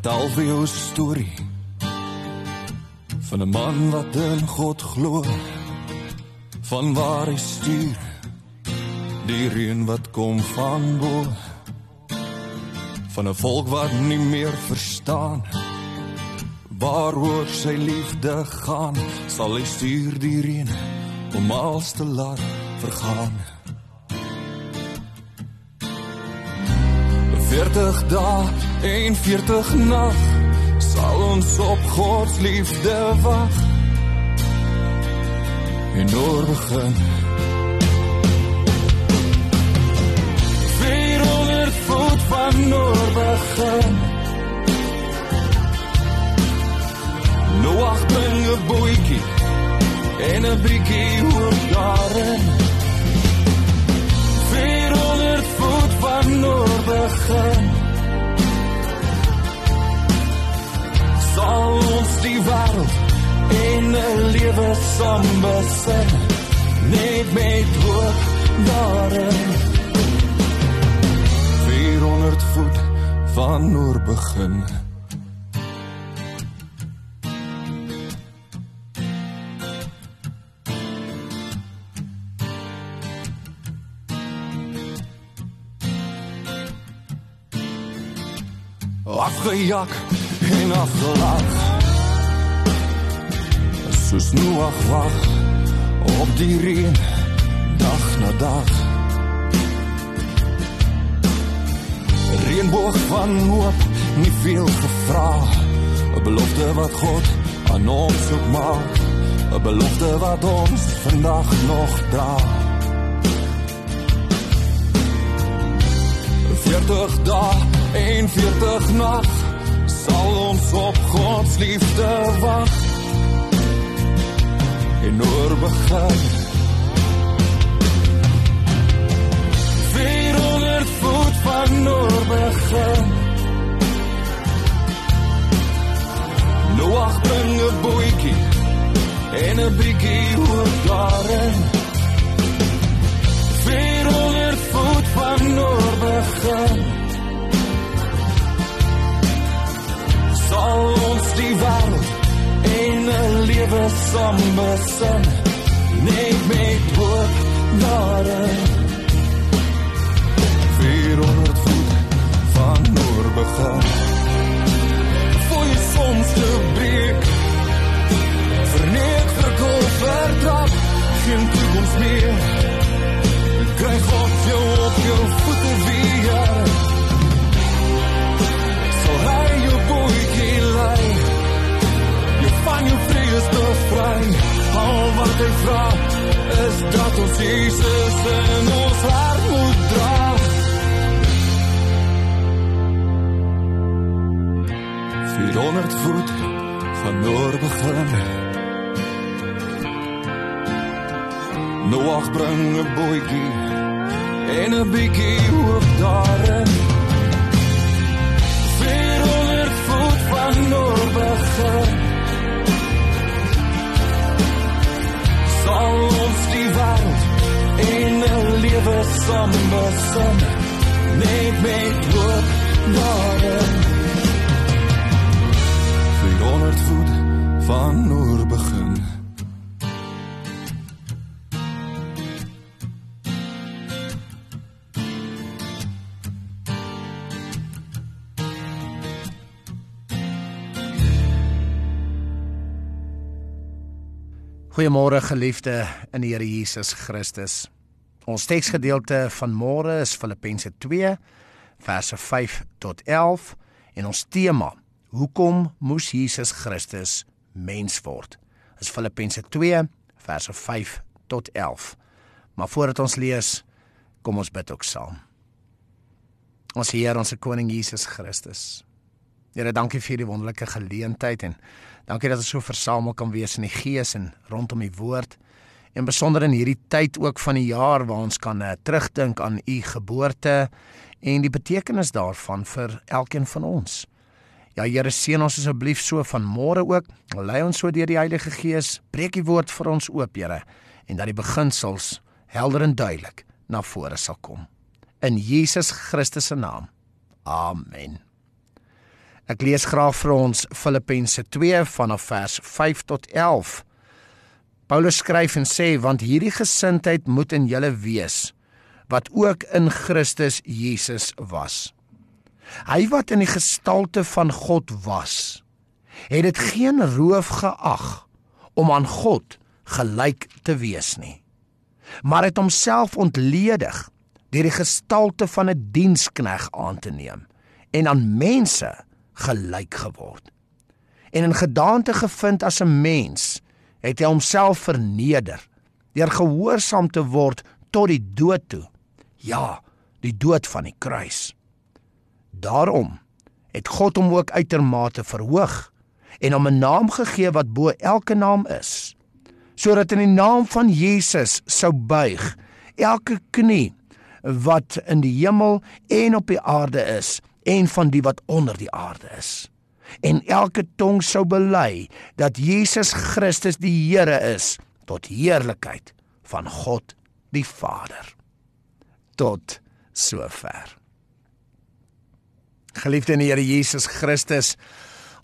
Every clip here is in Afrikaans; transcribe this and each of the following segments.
Vertel vir jou 'n storie van 'n man wat in God glo, van waar hy stuur die reën wat kom van bo, van 'n volk wat nie meer verstaan waaroor sy liefde gaan, sal hy stuur die reën om alles te laat vergaan. 40 dae en 40 nag sal ons op God se liefde wag. En oor begin. 400 voet van Noorwegen. Noach bring 'n bootjie en 'n bietjie hoop daarin. 400 voet van Noorwegen. Sal lewe saam besin. Net met hoop daarin. 400 voet van Noorwegen. afgejag en afgelaag. Soos Noach wag op die reën dag na dag. Reënboog van hoop, nie veel gevra. 'n Belofte wat God aan ons ook maak. 'n Belofte wat ons vandag nog dra. 40 dae en 40 nag sal ons op God se liefde wag. En oor begin. 400 voet van Noorwegen Noach bring 'n bootjie en 'n bietjie hoop daarin 400 voet van Noorwegen sal saam besin net met hoop daarin 400 voet van Noorwegen voor je soms te breek verneek verkoop vertrap geen toekomst meer krijg God jou op jou voeten weer bevry al wat hij vraagt is dat ons Jezus in ons hart moet dra 400 voet van Noorwegen Noach bring 'n bootjie en 'n bietjie hoop daarin. 400 voet van Noorwegen. Sal ons die wêreld in 'n lewe saam besin, net met hoop daarin. 400 voet van Noorwegen. Goeiemôre geliefde in die Here Jesus Christus. Ons teksgedeelte van môre is Filippense 2 verse 5 tot 11 en ons tema: Hoekom moes Jesus Christus mens word? Is Filippense 2 verse 5 tot 11. Maar voordat ons lees, kom ons bid ook saam. Ons Here, ons koning Jesus Christus. Here, dankie vir hierdie wonderlike geleentheid en Dankie dat ons so versamel kan wees in die gees en rondom die woord. En besonder in hierdie tyd ook van die jaar waar ons kan uh, terugdink aan u geboorte en die betekenis daarvan vir elkeen van ons. Ja Here seën ons asseblief so van môre ook. Lei ons so deur die Heilige Gees. Breek die woord vir ons oop, Here, en dat die beginsels helder en duidelik na vore sal kom. In Jesus Christus se naam. Amen. Ek lees graag vir ons Filippense 2 vanaf vers 5 tot 11. Paulus skryf en sê want hierdie gesindheid moet in julle wees wat ook in Christus Jesus was. Hy wat in die gestalte van God was, het dit geen roof geag om aan God gelyk te wees nie, maar het homself ontledig deur die gestalte van 'n dienskneg aan te neem en aan mense gelyk geword. En in gedaante gevind as 'n mens, het hy homself verneder deur gehoorsaam te word tot die dood toe. Ja, die dood van die kruis. Daarom het God hom ook uitermate verhoog en hom 'n naam gegee wat bo elke naam is, sodat in die naam van Jesus sou buig elke knie wat in die hemel en op die aarde is en van die wat onder die aarde is. En elke tong sou bely dat Jesus Christus die Here is tot heerlikheid van God die Vader. Tot sover. Geliefde in die Here Jesus Christus,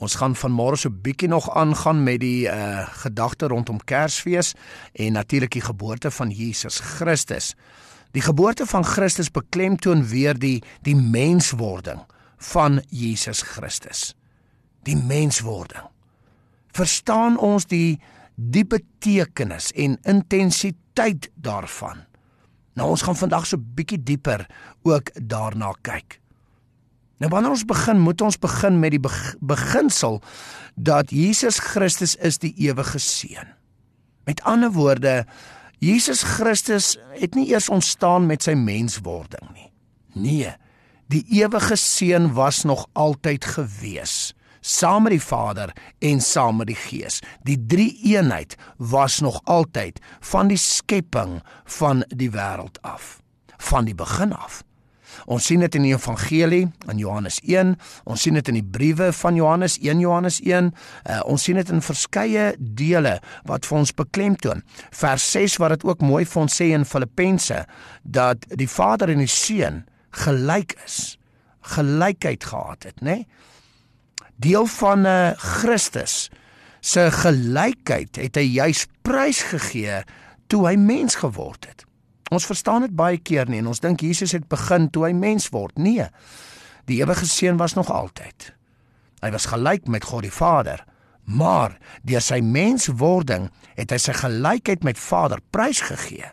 ons gaan vanmôre so bietjie nog aangaan met die uh gedagte rondom Kersfees en natuurlik die geboorte van Jesus Christus. Die geboorte van Christus beklemtoon weer die die menswording van Jesus Christus. Die menswording. Verstaan ons die diepe betekenis en intensiteit daarvan? Nou ons gaan vandag so bietjie dieper ook daarna kyk. Nou wanneer ons begin, moet ons begin met die beginsel dat Jesus Christus is die ewige seun. Met ander woorde, Jesus Christus het nie eers ontstaan met sy menswording nie. Nee, die ewige seun was nog altyd gewees saam met die Vader en saam met die Gees. Die drie eenheid was nog altyd van die skepping van die wêreld af, van die begin af. Ons sien dit in die evangelie in Johannes 1, ons sien dit in die briewe van Johannes 1 Johannes 1, uh, ons sien dit in verskeie dele wat vir ons beklemtoon. Vers 6 wat dit ook mooi vir ons sê in Filippense dat die Vader en die Seun gelyk is, gelykheid gehad het, nê? Nee? Deel van 'n uh, Christus se gelykheid het hy juis prys gegee toe hy mens geword het. Ons verstaan dit baie keer nie en ons dink Jesus het begin toe hy mens word. Nee. Die ewige seun was nog altyd. Hy was gelyk met God die Vader, maar deur sy menswording het hy sy gelykheid met Vader prysgegee.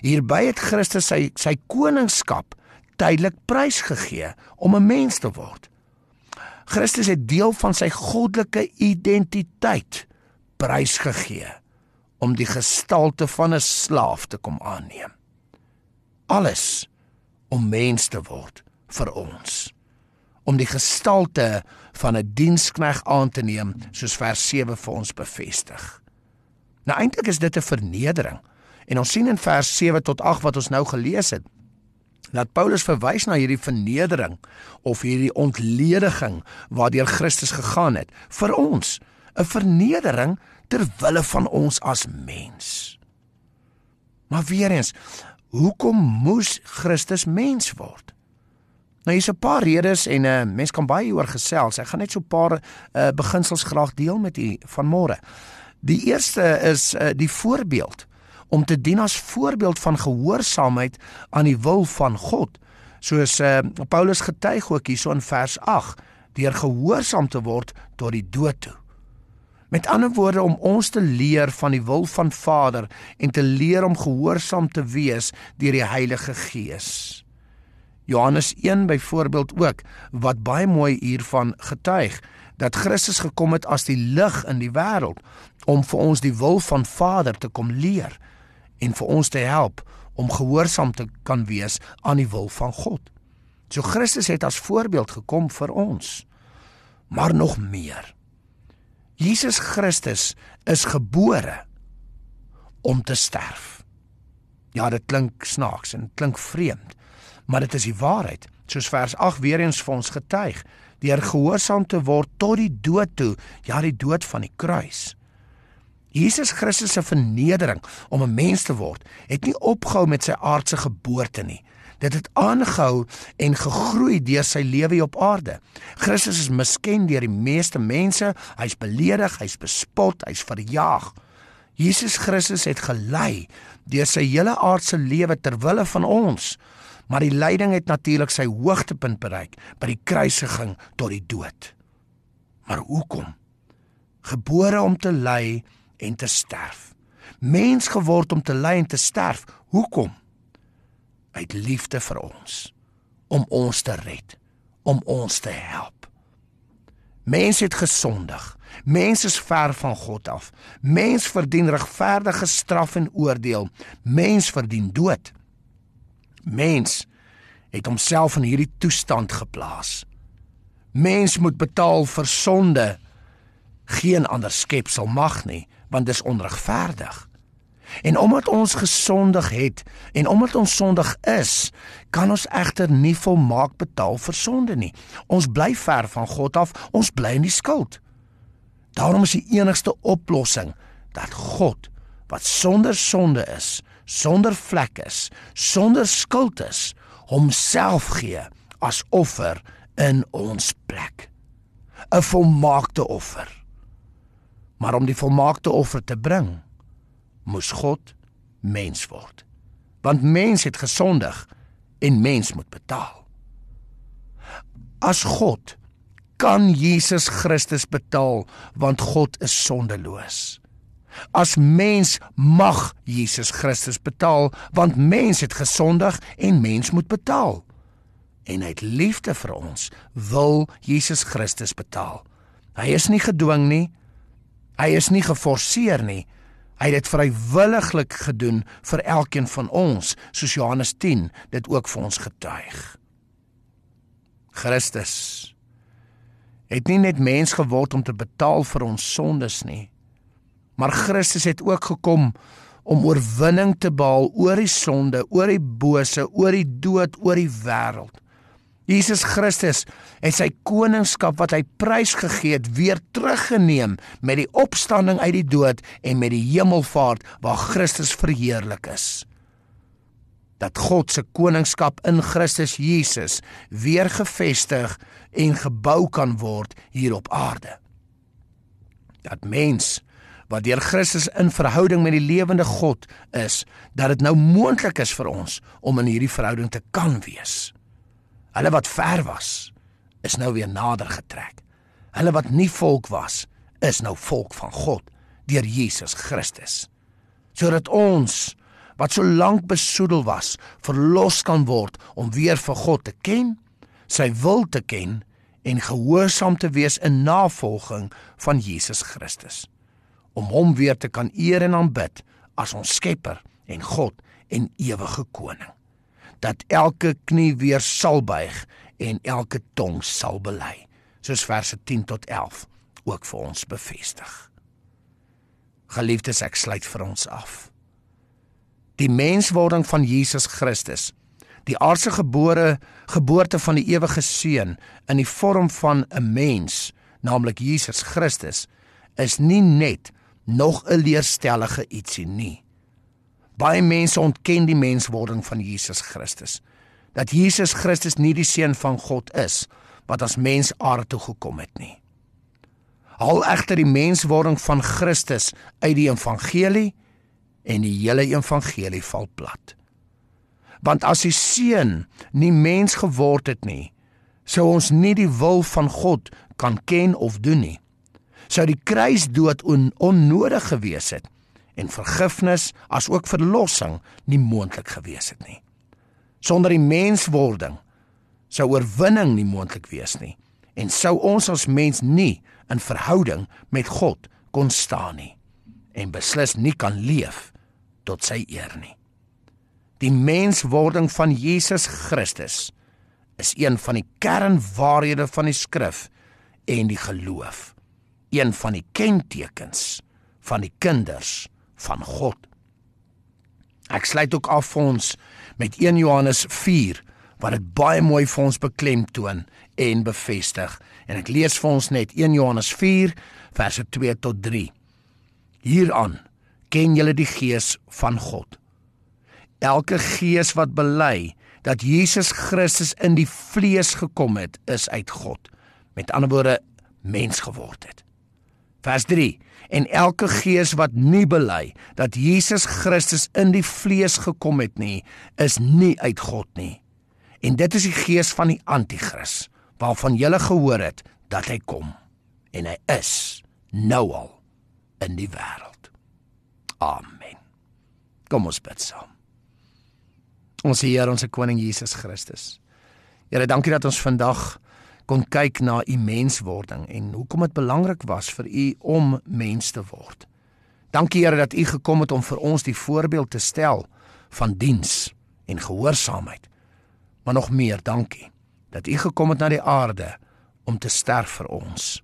Hierby het Christus sy sy koningskap tydelik prysgegee om 'n mens te word. Christus het deel van sy goddelike identiteit prysgegee om die gestalte van 'n slaaf te kom aanneem. Alles om mens te word vir ons. Om die gestalte van 'n dienskneg aan te neem, soos vers 7 vir ons bevestig. Nou eintlik is dit 'n vernedering. En ons sien in vers 7 tot 8 wat ons nou gelees het, dat Paulus verwys na hierdie vernedering of hierdie ontlediging waardeur Christus gegaan het vir ons, 'n vernedering ter wille van ons as mens. Maar weer eens, hoekom moes Christus mens word? Nou hier's 'n paar redes en 'n uh, mens kan baie oor gesels. Ek gaan net so 'n paar uh, beginsels graag deel met u vanmôre. Die eerste is uh, die voorbeeld om te dien as voorbeeld van gehoorsaamheid aan die wil van God. Soos uh, Paulus getuig ook hierso in vers 8, deur gehoorsaam te word tot die dood toe. Met ander woorde om ons te leer van die wil van Vader en te leer om gehoorsaam te wees deur die Heilige Gees. Johannes 1 byvoorbeeld ook wat baie mooi hiervan getuig dat Christus gekom het as die lig in die wêreld om vir ons die wil van Vader te kom leer en vir ons te help om gehoorsaam te kan wees aan die wil van God. So Christus het as voorbeeld gekom vir ons. Maar nog meer. Jesus Christus is gebore om te sterf. Ja, dit klink snaaks en klink vreemd, maar dit is die waarheid. Soos vers 8 weer eens vir ons getuig, deur gehoorsaam te word tot die dood toe, ja, die dood van die kruis. Jesus Christus se vernedering om 'n mens te word, het nie opgehou met sy aardse geboorte nie. Dit het aangehou en gegroei deur sy lewe hier op aarde. Christus is misken deur die meeste mense. Hy's beledig, hy's bespot, hy's verjaag. Jesus Christus het gelei deur sy hele aardse lewe ter wille van ons. Maar die lyding het natuurlik sy hoogtepunt bereik by die kruisiging tot die dood. Maar hoekom? Gebore om te ly en te sterf. Mens geword om te ly en te sterf. Hoekom? Uit liefde vir ons om ons te red, om ons te help. Mens het gesondig. Mens is ver van God af. Mens verdien regverdige straf en oordeel. Mens verdien dood. Mens het homself in hierdie toestand geplaas. Mens moet betaal vir sonde. Geen ander skepsel mag nie, want dis onregverdig. En omdat ons gesondig het en omdat ons sondig is, kan ons egter nie volmaak betaal vir sonde nie. Ons bly ver van God af, ons bly in die skuld. Daarom is die enigste oplossing dat God wat sonder sonde is, sonder vlek is, sonder skuld is, homself gee as offer in ons plek. 'n Volmaakte offer. Maar om die volmaakte offer te bring, moes God mens word. Want mens het gesondig en mens moet betaal. As God kan Jesus Christus betaal want God is sondeloos. As mens mag Jesus Christus betaal want mens het gesondig en mens moet betaal. En uit liefde vir ons wil Jesus Christus betaal. Hy is nie gedwing nie. Hy is nie geforseer nie. Hy het dit vrywilliglik gedoen vir elkeen van ons, soos Johannes 10 dit ook vir ons getuig. Christus het nie net mens geword om te betaal vir ons sondes nie, maar Christus het ook gekom om oorwinning te behaal oor die sonde, oor die bose, oor die dood, oor die wêreld. Jesus Christus het sy koningskap wat hy prysgegee het weer teruggeneem met die opstanding uit die dood en met die hemelvaart waar Christus verheerlik is. Dat God se koningskap in Christus Jesus weer gevestig en gebou kan word hier op aarde. Dat mens wat deur Christus in verhouding met die lewende God is, dat dit nou moontlik is vir ons om in hierdie verhouding te kan wees. Hulle wat ver was, is nou weer nader getrek. Hulle wat nie volk was, is nou volk van God deur Jesus Christus. Sodat ons wat so lank besoedel was, verlos kan word om weer vir God te ken, sy wil te ken en gehoorsaam te wees in navolging van Jesus Christus. Om hom weer te kan eer en aanbid as ons Skepper en God en ewige koning dat elke knie weer sal buig en elke tong sal bely soos verse 10 tot 11 ook vir ons bevestig. Geliefdes ek sluit vir ons af. Die menswording van Jesus Christus die aardse gebore geboorte van die ewige seun in die vorm van 'n mens naamlik Jesus Christus is nie net nog 'n leerstellige ietsie nie Baie mense ontken die menswording van Jesus Christus. Dat Jesus Christus nie die seun van God is wat as mens aarde toe gekom het nie. Haal egter die menswording van Christus uit die evangelie en die hele evangelie val plat. Want as die seun nie mens geword het nie, sou ons nie die wil van God kan ken of doen nie. sou die kruisdood on, onnodig gewees het en vergifnis as ook verlossing nie moontlik gewees het nie. Sonder die menswording sou oorwinning nie moontlik wees nie en sou ons as mens nie in verhouding met God kon staan nie en beslis nie kan leef tot sy eer nie. Die menswording van Jesus Christus is een van die kernwaarhede van die skrif en die geloof. Een van die kentekens van die kinders van God. Ek sluit ook af vir ons met 1 Johannes 4 wat dit baie mooi vir ons beklemtoon en bevestig. En ek lees vir ons net 1 Johannes 4 verse 2 tot 3. Hieraan ken julle die gees van God. Elke gees wat bely dat Jesus Christus in die vlees gekom het, is uit God. Met ander woorde, mens geword het. Vers 3 en elke gees wat nie bely dat Jesus Christus in die vlees gekom het nie, is nie uit God nie. En dit is die gees van die anti-kris waarvan jy gehoor het dat hy kom en hy is nou al in die wêreld. Amen. Kom ons bid saam. Ons Here, ons koning Jesus Christus. Here, dankie dat ons vandag kon kyk na u menswording en hoekom dit belangrik was vir u om mens te word. Dankie Here dat u gekom het om vir ons die voorbeeld te stel van diens en gehoorsaamheid. Maar nog meer, dankie dat u gekom het na die aarde om te sterf vir ons.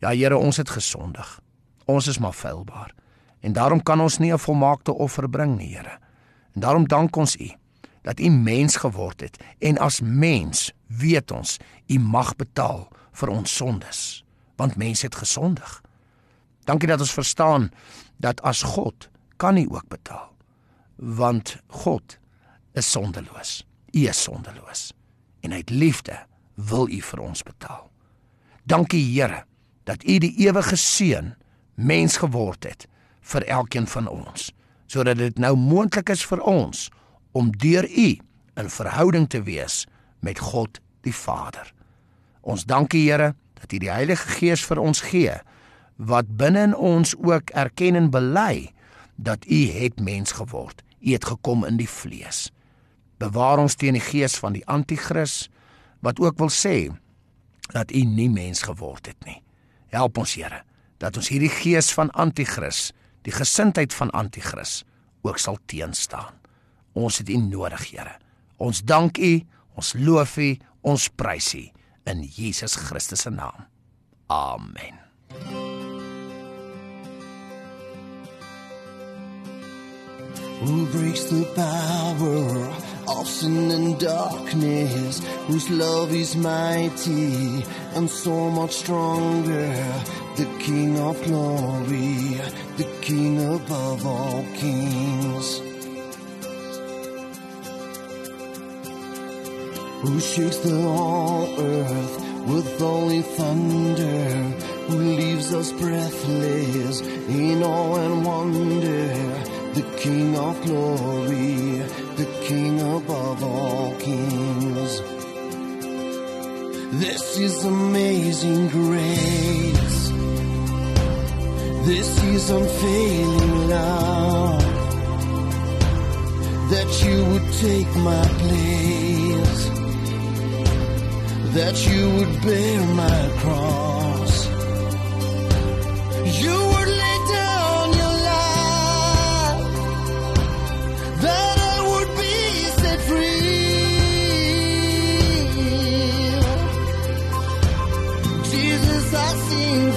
Ja Here, ons het gesondig. Ons is maar feilbaar. En daarom kan ons nie 'n volmaakte offer bring nie, Here. En daarom dank ons u dat u mens geword het en as mens weet ons u mag betaal vir ons sondes want mens het gesondig. Dankie dat ons verstaan dat as God kan u ook betaal want God is sondeloos. U is sondeloos en uit liefde wil u vir ons betaal. Dankie Here dat u die ewige seun mens geword het vir elkeen van ons sodat dit nou moontlik is vir ons om deur U in verhouding te wees met God die Vader. Ons dankie Here dat U die Heilige Gees vir ons gee wat binne in ons ook erken en bely dat U het mens geword. U het gekom in die vlees. Bewaar ons teen die gees van die anti-kris wat ook wil sê dat U nie mens geword het nie. Help ons Here dat ons hierdie gees van anti-kris, die gesindheid van anti-kris ook sal teenstaan. Ons het U nodig, Here. Ons dank U, ons loof U, ons prys U in Jesus Christus se naam. Amen. Who breaks the power of sin and darkness? Whose love is mighty and so much stronger? The King of glory, the King above all kings. Who shakes the whole earth with holy thunder, who leaves us breathless in awe and wonder, the King of glory, the King above all kings. This is amazing grace. This is unfailing love. That you would take my place that you would bear my cross. You would lay down your life that I would be set free. Jesus, I sing